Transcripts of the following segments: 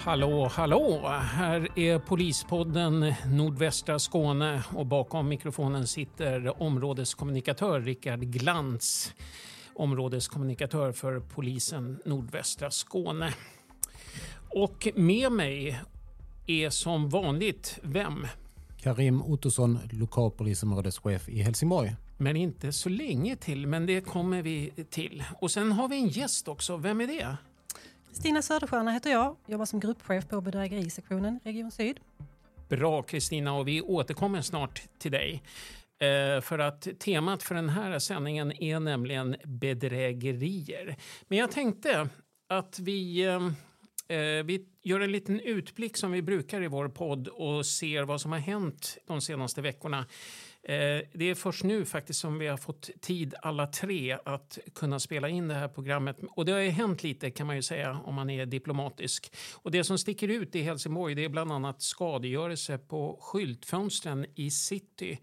Hallå, hallå! Här är Polispodden Nordvästra Skåne och bakom mikrofonen sitter områdeskommunikatör Rickard Glans. Områdeskommunikatör för polisen Nordvästra Skåne. Och med mig är som vanligt vem? Karim Ottosson, lokalpolisområdeschef i Helsingborg. Men inte så länge till, men det kommer vi till. Och sen har vi en gäst också. Vem är det? Stina Söderstjärna heter jag, jobbar som gruppchef på bedrägerisektionen Region Syd. Bra Kristina och vi återkommer snart till dig. Eh, för att temat för den här sändningen är nämligen bedrägerier. Men jag tänkte att vi, eh, eh, vi gör en liten utblick som vi brukar i vår podd och ser vad som har hänt de senaste veckorna. Eh, det är först nu faktiskt som vi har fått tid alla tre att kunna spela in det här programmet. Och det har ju hänt lite kan man ju säga om man är diplomatisk. Och det som sticker ut i Helsingborg det är bland annat skadegörelse på skyltfönstren i city.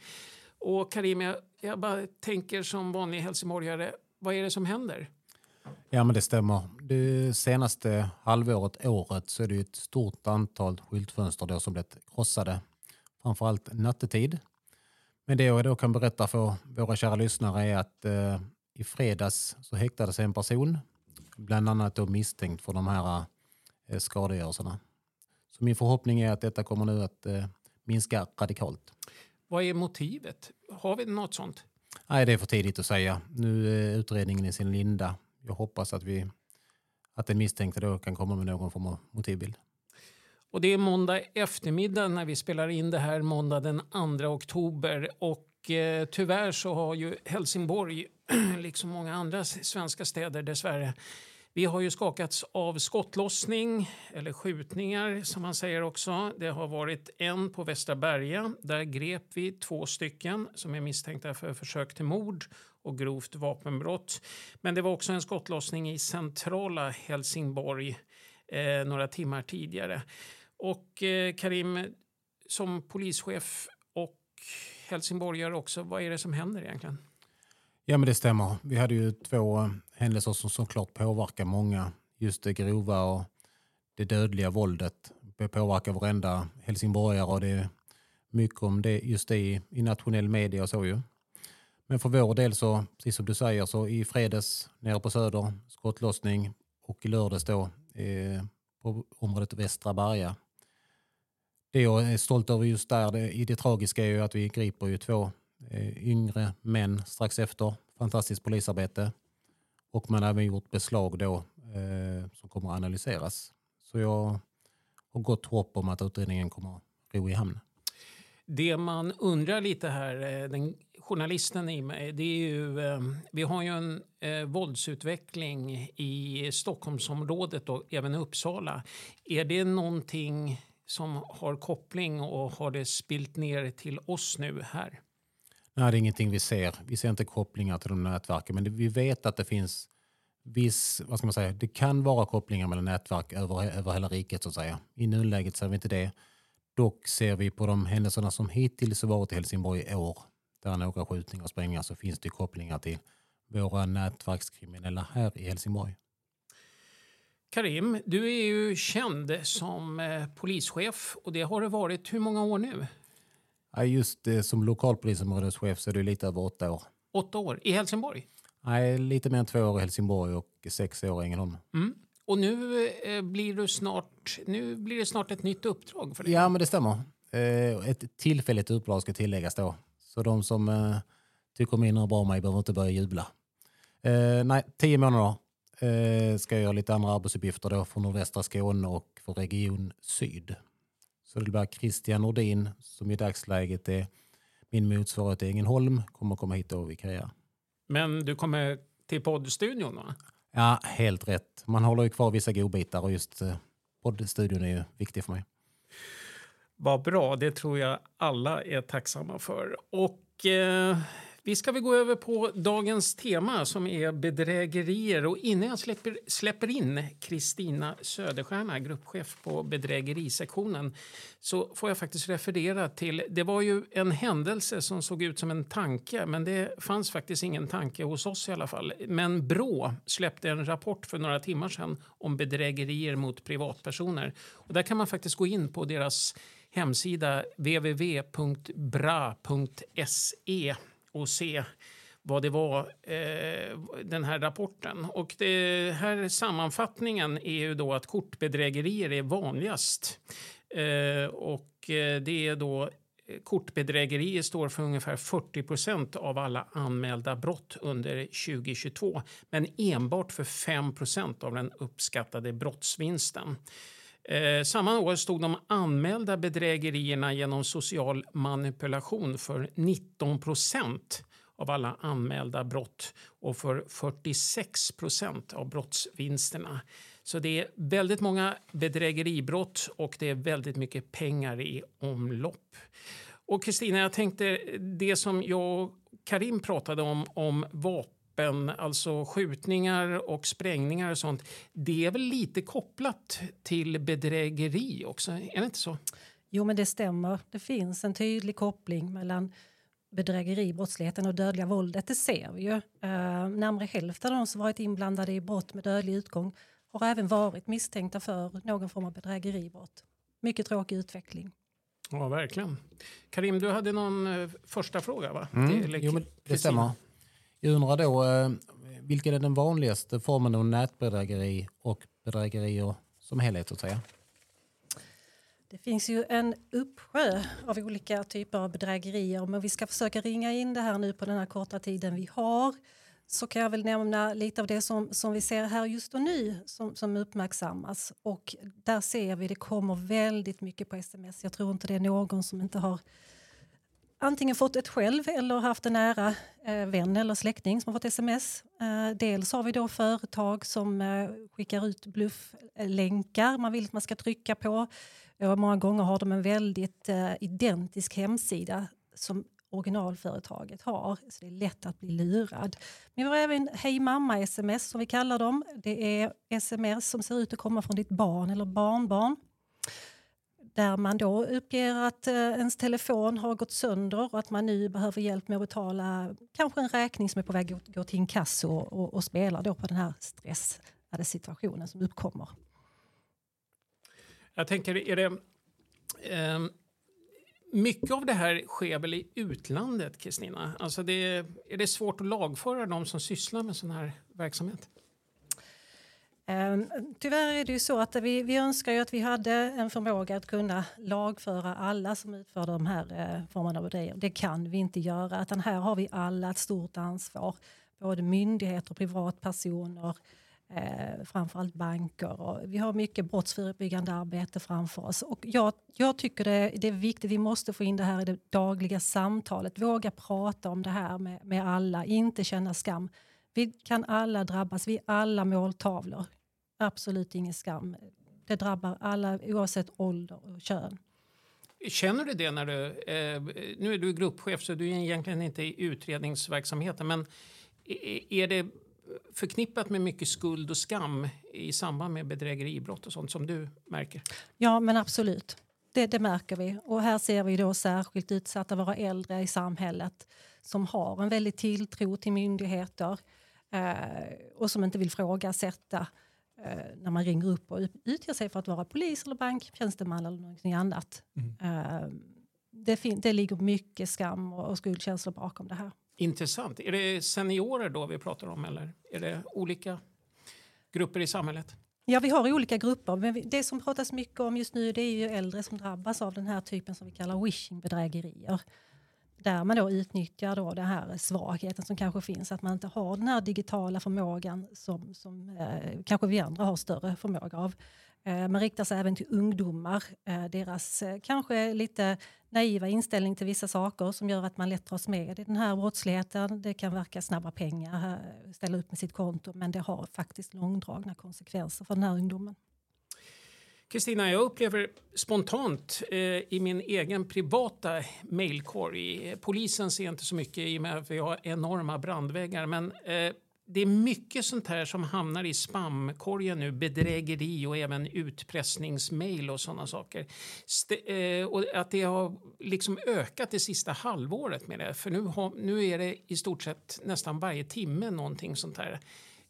Och Karim, jag, jag bara tänker som vanlig helsingborgare, vad är det som händer? Ja men det stämmer. Det senaste halvåret, året, så är det ett stort antal skyltfönster då som blivit krossade. Framförallt nattetid. Men det jag då kan berätta för våra kära lyssnare är att eh, i fredags så häktades en person, bland annat då misstänkt för de här eh, skadegörelserna. Så min förhoppning är att detta kommer nu att eh, minska radikalt. Vad är motivet? Har vi något sånt? Nej, det är för tidigt att säga. Nu är utredningen i sin linda. Jag hoppas att, vi, att den misstänkte då kan komma med någon form av motivbild. Och det är måndag eftermiddag när vi spelar in det här, måndag den 2 oktober. Och eh, tyvärr så har ju Helsingborg, liksom många andra svenska städer dessvärre, vi har ju skakats av skottlossning, eller skjutningar som man säger också. Det har varit en på Västra Berga. Där grep vi två stycken som är misstänkta för försök till mord och grovt vapenbrott. Men det var också en skottlossning i centrala Helsingborg eh, några timmar tidigare. Och eh, Karim, som polischef och helsingborgare också, vad är det som händer egentligen? Ja men det stämmer. Vi hade ju två händelser som såklart påverkar många. Just det grova och det dödliga våldet Det påverkar varenda helsingborgare och det är mycket om det just det i, i nationell media och så ju. Men för vår del så, precis som du säger, så i fredags nere på Söder, skottlossning och i lördags då eh, på området Västra Berga det jag är stolt över just där det, i det tragiska är ju att vi griper ju två eh, yngre män strax efter. Fantastiskt polisarbete. Och man har även gjort beslag då eh, som kommer att analyseras. Så jag har gott hopp om att utredningen kommer att ro i hamn. Det man undrar lite här, eh, den journalisten i mig, det är ju, eh, vi har ju en eh, våldsutveckling i Stockholmsområdet och även Uppsala. Är det någonting som har koppling och har det spilt ner till oss nu här? Nej, det är ingenting vi ser. Vi ser inte kopplingar till de nätverken, men vi vet att det finns viss, vad ska man säga, det kan vara kopplingar mellan nätverk över, över hela riket så att säga. I nuläget ser vi inte det. Dock ser vi på de händelserna som hittills har varit i Helsingborg i år, där några skjutningar och sprängningar, så finns det kopplingar till våra nätverkskriminella här i Helsingborg. Karim, du är ju känd som eh, polischef och det har det varit hur många år nu? Ja, just eh, som lokalpolisområdeschef så är det lite över åtta år. Åtta år? I Helsingborg? Nej, lite mer än två år i Helsingborg och sex år i Ängelholm. Mm. Och nu, eh, blir du snart, nu blir det snart ett nytt uppdrag för dig? Ja, men det stämmer. Eh, ett tillfälligt uppdrag ska tilläggas då. Så de som eh, tycker mindre bra om mig behöver inte börja jubla. Eh, nej, tio månader eh, ska jag göra lite andra arbetsuppgifter då för nordvästra Skåne och för Region Syd. Så det blir Christian Nordin som i dagsläget är min motsvarighet i Ängelholm kommer komma hit och vikariera. Men du kommer till poddstudion va? Ja, helt rätt. Man håller ju kvar vissa godbitar och just eh, poddstudion är ju viktig för mig. Vad bra, det tror jag alla är tacksamma för. Och eh, vi ska väl gå över på dagens tema som är bedrägerier. Och innan jag släpper, släpper in Kristina Söderstjärna, gruppchef på bedrägerisektionen, så får jag faktiskt referera till... Det var ju en händelse som såg ut som en tanke, men det fanns faktiskt ingen tanke hos oss i alla fall. Men Brå släppte en rapport för några timmar sedan om bedrägerier mot privatpersoner. Och där kan man faktiskt gå in på deras hemsida www.bra.se och se vad det var, eh, den här rapporten. Och det här sammanfattningen är ju då att kortbedrägerier är vanligast. Eh, och eh, det är då eh, Kortbedrägerier står för ungefär 40 procent av alla anmälda brott under 2022 men enbart för 5 procent av den uppskattade brottsvinsten. Eh, samma år stod de anmälda bedrägerierna genom social manipulation för 19 procent av alla anmälda brott och för 46 procent av brottsvinsterna. Så det är väldigt många bedrägeribrott och det är väldigt mycket pengar i omlopp. Och Kristina, jag tänkte det som jag och Karim pratade om, om vapen vapen, alltså skjutningar och sprängningar och sånt, det är väl lite kopplat till bedrägeri också? Är det inte så? Jo, men det stämmer. Det finns en tydlig koppling mellan bedrägeri, brottsligheten och dödliga våldet. Det ser vi ju. Uh, närmare hälften av de som varit inblandade i brott med dödlig utgång har även varit misstänkta för någon form av bedrägeribrott. Mycket tråkig utveckling. Ja, verkligen. Karim, du hade någon uh, första fråga, va? Mm. Det, jo, men det stämmer. Jag undrar då, eh, vilken är den vanligaste formen av nätbedrägeri och bedrägerier som helhet? Att säga? Det finns ju en uppsjö av olika typer av bedrägerier men vi ska försöka ringa in det här nu på den här korta tiden vi har. Så kan jag väl nämna lite av det som, som vi ser här just och nu som, som uppmärksammas. Och där ser vi det kommer väldigt mycket på sms. Jag tror inte det är någon som inte har antingen fått ett själv eller haft en nära eh, vän eller släkting som har fått sms. Eh, dels har vi då företag som eh, skickar ut blufflänkar man vill att man ska trycka på. Och många gånger har de en väldigt eh, identisk hemsida som originalföretaget har. Så det är lätt att bli lurad. Men vi har även Hej mamma-sms som vi kallar dem. Det är sms som ser ut att komma från ditt barn eller barnbarn där man då uppger att eh, ens telefon har gått sönder och att man nu behöver hjälp med att betala kanske en räkning som är på väg att gå till inkasso och, och, och spelar då på den här stressade situationen som uppkommer. Jag tänker, är det... Eh, mycket av det här sker väl i utlandet, Kristina? Alltså det, är det svårt att lagföra de som sysslar med sån här verksamhet? Ehm, tyvärr är det ju så att vi, vi önskar ju att vi hade en förmåga att kunna lagföra alla som utför de här eh, formerna av bedrägerier. Det kan vi inte göra, utan här har vi alla ett stort ansvar. Både myndigheter, och privatpersoner, eh, framförallt banker. Och vi har mycket brottsförebyggande arbete framför oss. Och jag, jag tycker det, det, är viktigt, vi måste få in det här i det dagliga samtalet. Våga prata om det här med, med alla, inte känna skam. Vi kan alla drabbas, vi är alla måltavlor. Absolut ingen skam. Det drabbar alla oavsett ålder och kön. Känner du det när du... Eh, nu är du gruppchef så du är egentligen inte i utredningsverksamheten men är det förknippat med mycket skuld och skam i samband med bedrägeribrott och sånt som du märker? Ja, men absolut. Det, det, märker vi. Och här ser vi då särskilt utsatta våra äldre i samhället som har en väldig tilltro till myndigheter och som inte vill frågasätta eh, när man ringer upp och utger sig för att vara polis eller banktjänsteman eller någonting annat. Mm. Eh, det, det ligger mycket skam och, och skuldkänslor bakom det här. Intressant. Är det seniorer då vi pratar om eller är det olika grupper i samhället? Ja, vi har olika grupper. Men det som pratas mycket om just nu det är ju äldre som drabbas av den här typen som vi kallar wishing-bedrägerier där man då utnyttjar då den här svagheten som kanske finns, att man inte har den här digitala förmågan som, som eh, kanske vi andra har större förmåga av. Eh, man riktar sig även till ungdomar, eh, deras eh, kanske lite naiva inställning till vissa saker som gör att man lätt dras med i den här brottsligheten. Det kan verka snabba pengar, eh, ställa upp med sitt konto, men det har faktiskt långdragna konsekvenser för den här ungdomen. Kristina, jag upplever spontant eh, i min egen privata mejlkorg, polisen ser inte så mycket i och med att vi har enorma brandväggar, men eh, det är mycket sånt här som hamnar i spamkorgen nu. Bedrägeri och även utpressningsmail och sådana saker. St eh, och att det har liksom ökat det sista halvåret med det. För nu, har, nu är det i stort sett nästan varje timme någonting sånt här.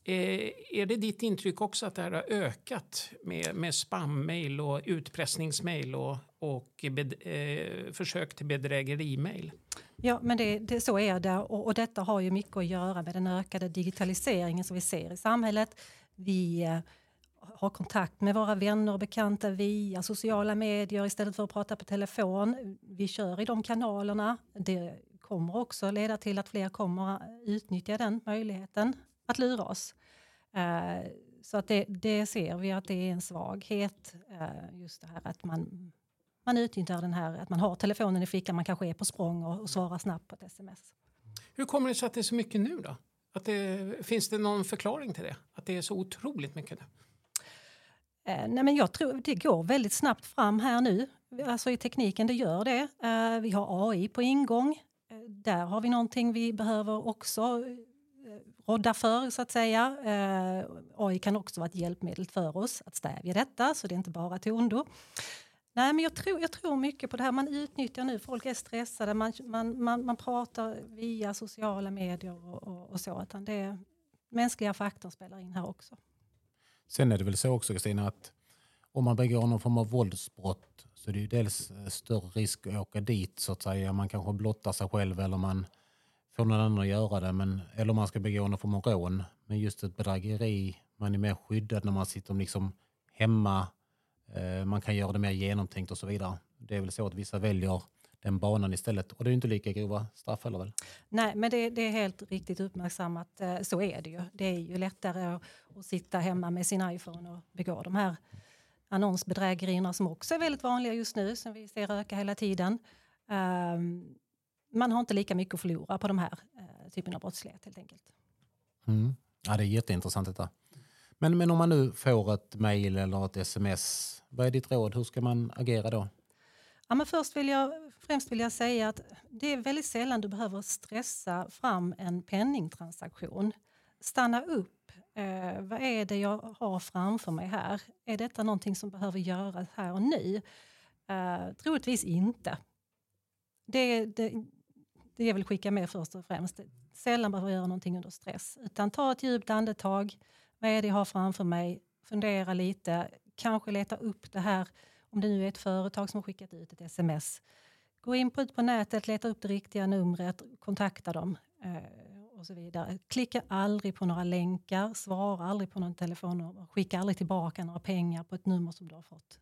Eh, är det ditt intryck också att det här har ökat med, med spammejl och utpressningsmejl och, och bed, eh, försök till bedrägerimail? Ja, men det, det, så är det och, och detta har ju mycket att göra med den ökade digitaliseringen som vi ser i samhället. Vi eh, har kontakt med våra vänner och bekanta via sociala medier istället för att prata på telefon. Vi kör i de kanalerna. Det kommer också leda till att fler kommer utnyttja den möjligheten att lura oss. Eh, så att det, det, ser vi att det är en svaghet, eh, just det här att man, man utnyttjar den här, att man har telefonen i fickan, man kanske är på språng och, och svarar snabbt på ett sms. Hur kommer det sig att det är så mycket nu då? Att det, finns det någon förklaring till det? Att det är så otroligt mycket nu? Eh, nej men jag tror det går väldigt snabbt fram här nu. Alltså i tekniken, det gör det. Eh, vi har AI på ingång. Eh, där har vi någonting vi behöver också rådda för, så att säga. Eh, AI kan också vara ett hjälpmedel för oss att stävja detta, så det är inte bara till ondo. Nej, men jag tror, jag tror mycket på det här. Man utnyttjar nu, folk är stressade, man, man, man, man pratar via sociala medier och, och, och så. Utan det, mänskliga faktorn spelar in här också. Sen är det väl så också Kristina att om man begår någon form av våldsbrott så är det ju dels eh, större risk att åka dit så att säga. Man kanske blottar sig själv eller man få någon annan att göra det. Men, eller om man ska begå någon form av rån. Men just ett bedrägeri, man är mer skyddad när man sitter liksom hemma. Eh, man kan göra det mer genomtänkt och så vidare. Det är väl så att vissa väljer den banan istället. Och det är inte lika grova straff heller väl? Nej, men det, det, är helt riktigt uppmärksammat. Eh, så är det ju. Det är ju lättare att, att sitta hemma med sin iPhone och begå de här annonsbedrägerierna som också är väldigt vanliga just nu, som vi ser öka hela tiden. Um, man har inte lika mycket att förlora på de här eh, typen av brottslighet helt enkelt. Mm. Ja, det är jätteintressant detta. Men, men om man nu får ett mejl eller ett sms, vad är ditt råd? Hur ska man agera då? Ja, men först vill jag, främst vill jag säga att det är väldigt sällan du behöver stressa fram en penningtransaktion. Stanna upp. Eh, vad är det jag har framför mig här? Är detta någonting som behöver göras här och nu? Eh, troligtvis inte. Det, det, det jag vill skicka med först och främst. Sällan behöver göra någonting under stress. Utan ta ett djupt andetag. Vad är det jag har framför mig? Fundera lite. Kanske leta upp det här. Om det nu är ett företag som har skickat ut ett sms. Gå in på, på nätet, leta upp det riktiga numret, kontakta dem. Eh, och så vidare. Klicka aldrig på några länkar, svara aldrig på någon telefon och skicka aldrig tillbaka några pengar på ett nummer som du har fått.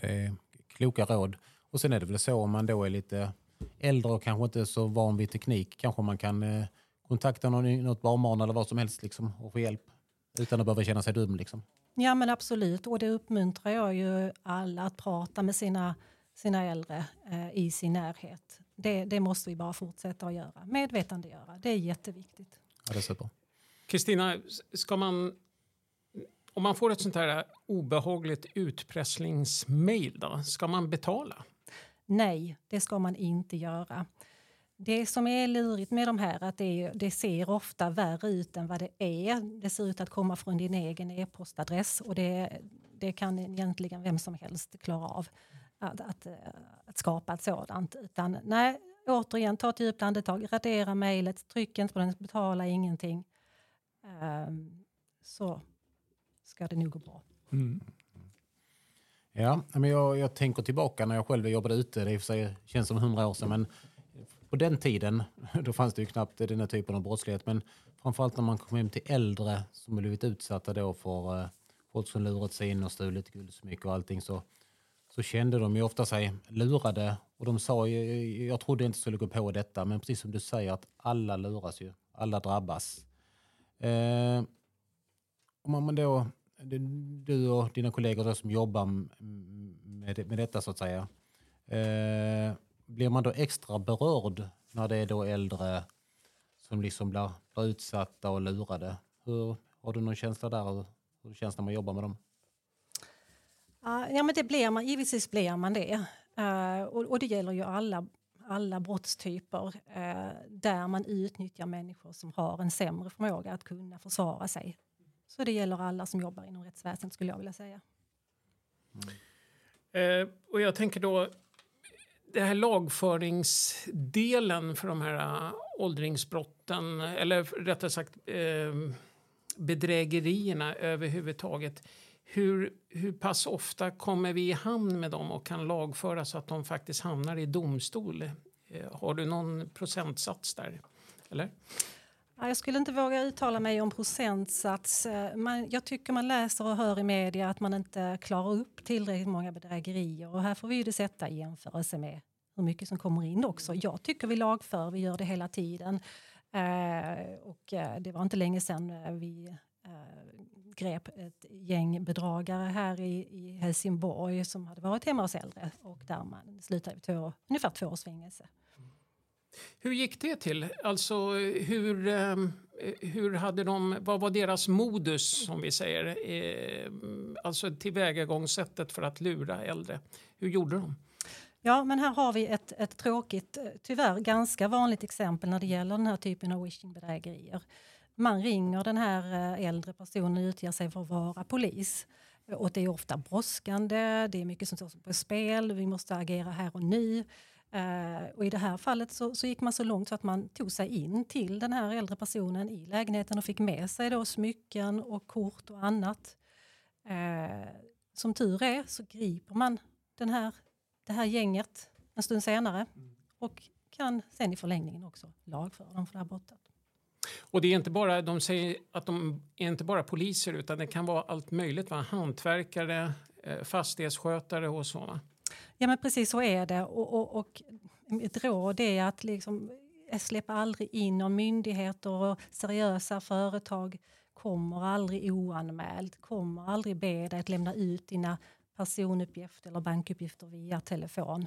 Det är kloka råd. Och sen är det väl så om man då är lite äldre och kanske inte så van vid teknik kanske man kan eh, kontakta någon, något barnbarn eller vad som helst liksom, och få hjälp utan att behöva känna sig dum. Liksom. Ja men absolut och det uppmuntrar jag ju alla att prata med sina, sina äldre eh, i sin närhet. Det, det måste vi bara fortsätta att göra, medvetandegöra. Det är jätteviktigt. Ja, det är super. Kristina, ska man om man får ett sånt här obehagligt utpressningsmail, då, ska man betala? Nej, det ska man inte göra. Det som är lurigt med de här att det, det, ser ofta värre ut än vad det är. Det ser ut att komma från din egen e-postadress och det, det kan egentligen vem som helst klara av att, att, eh, att skapa ett sådant. Utan nej, återigen, ta ett djupt andetag, radera mejlet, tryck inte på den, betala ingenting. Um, så ska det nog gå bra. Mm. Ja, men jag, jag tänker tillbaka när jag själv jobbade ute. Det sig, känns som hundra år sedan. Men på den tiden, då fanns det ju knappt den här typen av brottslighet. Men framförallt när man kom hem till äldre som blivit utsatta då för eh, folk som lurat sig in och stulit guldsmycken och allting. Så, så kände de ju ofta sig lurade. Och de sa, ju, jag trodde inte skulle gå på detta. Men precis som du säger att alla luras ju. Alla drabbas. Eh, om man då du och dina kollegor som jobbar med, med detta så att säga. Eh, blir man då extra berörd när det är då äldre som liksom blir, blir utsatta och lurade? Hur, har du någon känsla där hur känns det när man jobbar med dem? Ja, men det blir man, givetvis blir man det. Uh, och, och, det gäller ju alla, alla brottstyper uh, där man utnyttjar människor som har en sämre förmåga att kunna försvara sig. Så det gäller alla som jobbar inom rättsväsendet skulle jag vilja säga. Mm. Eh, och jag tänker då, det här lagföringsdelen för de här eh, åldringsbrotten, eller rättare sagt eh, bedrägerierna överhuvudtaget hur, hur pass ofta kommer vi i hamn med dem och kan lagföra så att de faktiskt hamnar i domstol? Eh, har du någon procentsats där? Eller? Jag skulle inte våga uttala mig om procentsats. Eh, man, jag tycker man läser och hör i media att man inte klarar upp tillräckligt många bedrägerier. Och här får vi det sätta i jämförelse med hur mycket som kommer in också. Jag tycker vi lagför, vi gör det hela tiden. Eh, och eh, det var inte länge sedan vi grep ett gäng bedragare här i, i Helsingborg som hade varit hemma hos äldre och där man slutade två, ungefär två års fängelse. Hur gick det till? Alltså, hur, eh, hur hade de, vad var deras modus, som vi säger? Eh, alltså tillvägagångssättet för att lura äldre. Hur gjorde de? Ja, men här har vi ett, ett tråkigt, eh, tyvärr ganska vanligt exempel när det gäller den här typen av wishing-bedrägerier man ringer den här äldre personen och utger sig för att vara polis. Och det är ofta brådskande, det är mycket som står på spel, vi måste agera här och nu. Uh, och I det här fallet så, så, gick man så långt så att man tog sig in till den här äldre personen i lägenheten och fick med sig då smycken och kort och annat. Uh, som tur är så griper man den här, det här gänget en stund senare och kan sen i förlängningen också lagföra dem för det här brottet. Och det är inte bara, de säger att de är inte bara poliser utan det kan vara allt möjligt. Va? Hantverkare, eh, fastighetsskötare och så. Ja men precis så är det. Och, och, och ett råd är att liksom, eh, släppa aldrig in om myndigheter och seriösa företag kommer aldrig oanmält, kommer aldrig be dig att lämna ut dina personuppgifter eller bankuppgifter via telefon.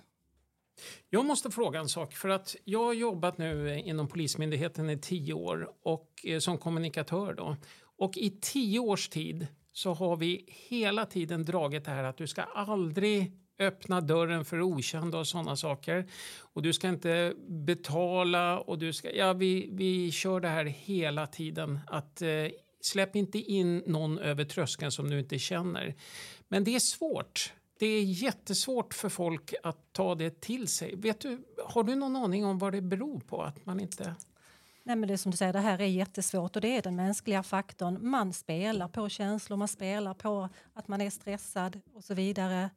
Jag måste fråga en sak. för att Jag har jobbat nu inom Polismyndigheten i tio år och eh, som kommunikatör. Då. Och I tio års tid så har vi hela tiden dragit det här att du ska aldrig öppna dörren för okända och sådana saker. Och du ska inte betala och du ska... Ja, vi, vi kör det här hela tiden. att eh, Släpp inte in någon över tröskeln som du inte känner. Men det är svårt det är jättesvårt för folk att ta det till sig. Vet du, har du någon aning om vad det beror på att man inte... Nej, men det är som du säger, det här är jättesvårt och det är den mänskliga faktorn. Man spelar på känslor, man spelar på att man är stressad och så vidare.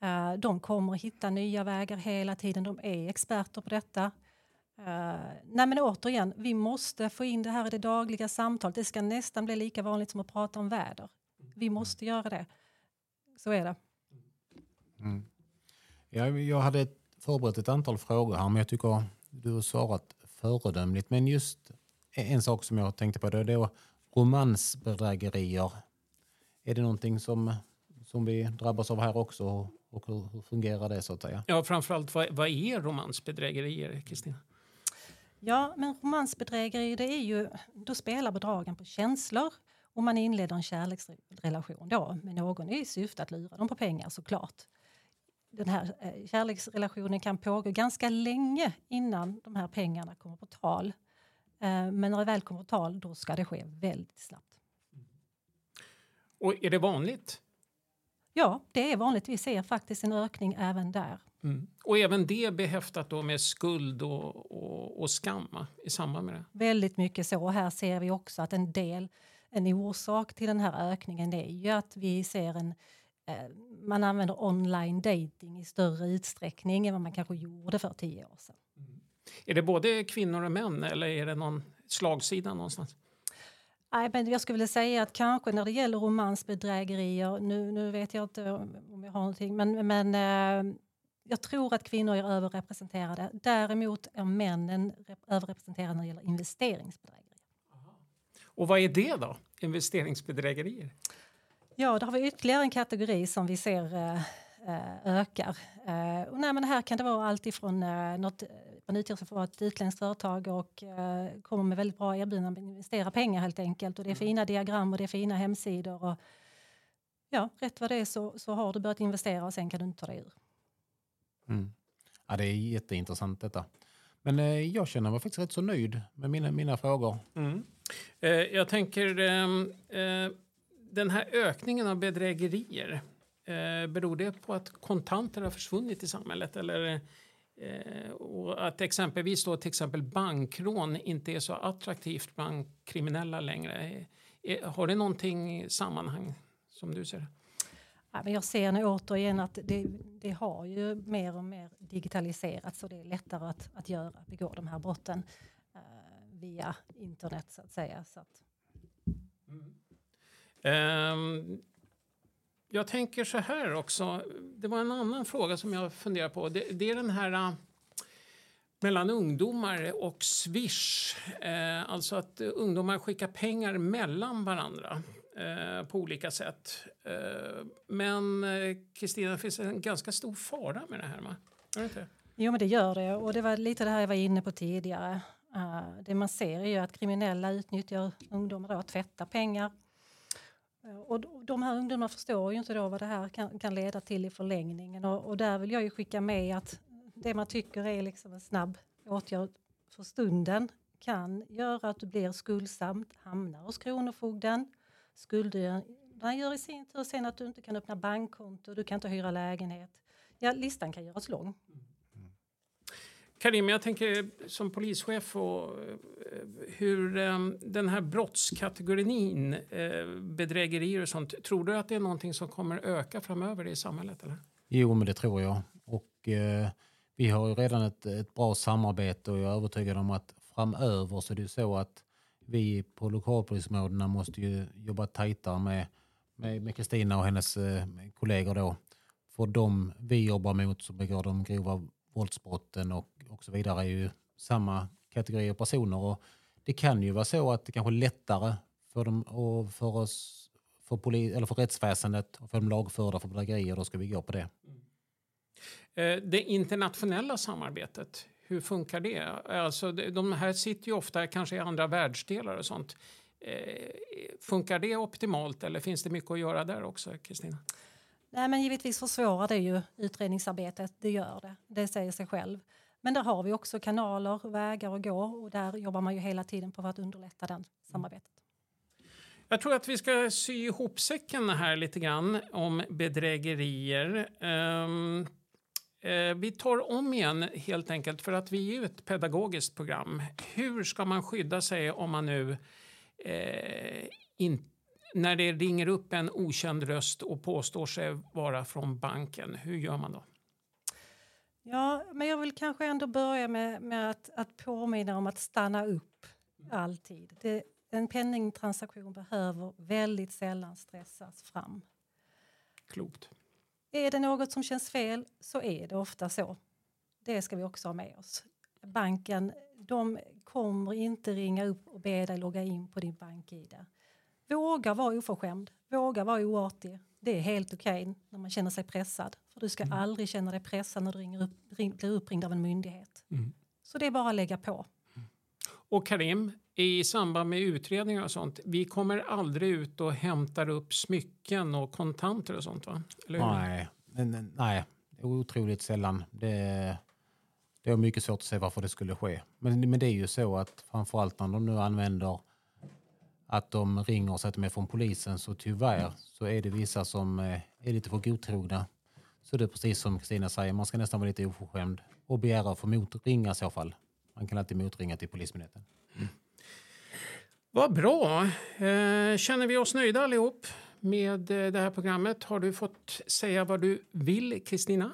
Eh, de kommer att hitta nya vägar hela tiden. De är experter på detta. Uh, nej men återigen, vi måste få in det här i det dagliga samtalet. Det ska nästan bli lika vanligt som att prata om väder. Vi måste göra det. Så är det. Mm. Jag, jag hade förberett ett antal frågor här, men jag tycker du har svarat föredömligt. Men just en sak som jag tänkte på, det är romansbedrägerier. Är det någonting som, som vi drabbas av här också? Och hur, hur fungerar det så att säga? Ja, framförallt vad, vad är romansbedrägerier, Kristina? Ja, men romansbedrägerier det är ju, då spelar bedragen på känslor och man inleder en kärleksrelation då med någon i syfte att lura dem på pengar såklart den här eh, kärleksrelationen kan pågå ganska länge innan de här pengarna kommer på tal. Eh, men när det väl kommer på tal då ska det ske väldigt snabbt. Och är det vanligt? Ja, det är vanligt. Vi ser faktiskt en ökning även där. Mm. Och även det behäftat då med skuld och, och, och skam i samband med det? Väldigt mycket så. Här ser vi också att en del, en orsak till den här ökningen är ju att vi ser en Eh, man använder online dating i större utsträckning än vad man kanske gjorde för tio år sedan. Mm. Är det både kvinnor och män eller är det någon slagsida någonstans? Nej, men jag skulle vilja säga att kanske när det gäller romansbedrägerier, nu, nu vet jag inte om jag har någonting, men, men eh, jag tror att kvinnor är överrepresenterade. Däremot är männen överrepresenterade när det gäller investeringsbedrägerier. Och vad är det då, investeringsbedrägerier? Ja, då har vi ytterligare en kategori som vi ser eh, ökar. Eh, och nej, men här kan det vara allt ifrån eh, något, man utger sig för att vara ett utländskt företag och eh, kommer med väldigt bra erbjudanden att investera pengar helt enkelt. Och det är mm. fina diagram och det är fina hemsidor. Och ja, rätt vad det är så, så har du börjat investera och sen kan du inte ta dig ur. Mm. Ja, det är jätteintressant detta. Men eh, jag känner mig faktiskt rätt så nöjd med mina, mina frågor. Mm. Eh, jag tänker, ehm, eh, den här ökningen av bedrägerier, eh, beror det på att kontanter har försvunnit i samhället? Eller, och att exempelvis då, till exempel bankrån inte är så attraktivt bland kriminella längre? Eh, har det någonting sammanhang som du ser? Ja, men jag ser nu återigen att det, det har ju mer och mer digitaliserats och det är lättare att, att göra, begå de här brotten eh, via internet så att säga. Så att, Ehm, jag tänker så här också. Det var en annan fråga som jag funderar på. Det, det är den här uh, mellan ungdomar och Swish. Eh, alltså att uh, ungdomar skickar pengar mellan varandra eh, på olika sätt. Eh, men Kristina, det finns en ganska stor fara med det här. Va? Är det inte? Jo, men det gör det. Och det var lite det här jag var inne på tidigare. Uh, det man ser är ju att kriminella utnyttjar ungdomar och att tvätta pengar. Eh, och de här ungdomarna förstår ju inte då vad det här kan, kan leda till i förlängningen. Och, och där vill jag ju skicka med att det man tycker är liksom en snabb åtgärd för stunden kan göra att du blir skuldsamt, hamnar hos Kronofogden. Skulderna gör i sin tur sen att du inte kan öppna bankkonto, du kan inte hyra lägenhet. Ja, listan kan göras lång. Mm. Karim, jag tänker som polischef och eh, hur eh, den här brottskategorin, eh, bedrägerier och sånt, tror du att det är någonting som kommer öka framöver i samhället? Eller? Jo, men det tror jag. Och eh, vi har ju redan ett, ett bra samarbete och jag är övertygad om att framöver så är det så att vi på lokalpolisområdena måste ju jobba tajtare med med med Kristina och hennes eh, kollegor då. För de vi jobbar mot som begår de grova våldsbrotten och, och så vidare är ju samma kategori av personer. Och det kan ju vara så att det kanske är lättare för, dem, och för oss för, poli, eller för rättsväsendet och för de lagförda för bedrägerier. Då ska vi gå på det. Eh, Det internationella samarbetet, hur funkar det? Alltså, de- de här sitter ju ofta kanske i andra världsdelar och sånt. Eh, Funkar det optimalt eller finns det mycket att göra där också, Kristina? Nej, men givetvis försvårar det ju utredningsarbetet, det gör det. Det säger sig själv. Men där har vi också kanaler, vägar att gå och där jobbar man ju hela tiden på att underlätta den samarbetet. Jag tror att vi ska sy ihop säcken här lite grann om bedrägerier. Ehm, eh, vi tar om igen helt enkelt för att vi är ju ett pedagogiskt program. Hur ska man skydda sig om man nu eh, in, när det ringer upp en okänd röst och påstår sig vara från banken? Hur gör man då? Ja, men jag vill kanske ändå börja med, med att, att påminna om att stanna upp alltid. Det, en penningtransaktion behöver väldigt sällan stressas fram. Klokt. Är det något som känns fel så är det ofta så. Det ska vi också ha med oss. Banken de kommer inte ringa upp och be dig logga in på din bank-id. Våga vara oförskämd, våga vara oartig. Det är helt okej när man känner sig pressad. För Du ska aldrig känna dig pressad när du ringer upp, ring, blir uppringd av en myndighet. Mm. Så det är bara att lägga på. Och Karim, i samband med utredningar och sånt, vi kommer aldrig ut och hämtar upp smycken och kontanter och sånt va? Nej, nej, otroligt sällan. Det, det är mycket svårt att se varför det skulle ske. Men, men det är ju så att framförallt när de nu använder att de ringer och säger att de är från polisen så tyvärr så är det vissa som eh, är lite för godtrogna. Så det är precis som Kristina säger, man ska nästan vara lite oförskämd och begära att få motringa i så fall. Man kan alltid motringa till Polismyndigheten. Vad bra. Eh, känner vi oss nöjda allihop med eh, det här programmet? Har du fått säga vad du vill, Kristina?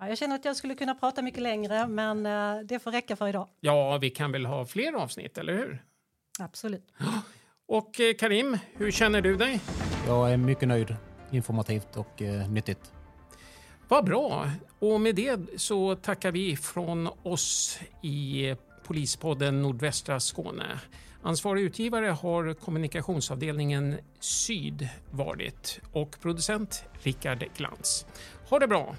Ja, jag känner att jag skulle kunna prata mycket längre men eh, det får räcka för idag. Ja, vi kan väl ha fler avsnitt, eller hur? Absolut. Och Karim, hur känner du dig? Jag är mycket nöjd, informativt och nyttigt. Vad bra. Och med det så tackar vi från oss i Polispodden Nordvästra Skåne. Ansvarig utgivare har kommunikationsavdelningen Syd varit och producent Rickard Glans. Ha det bra!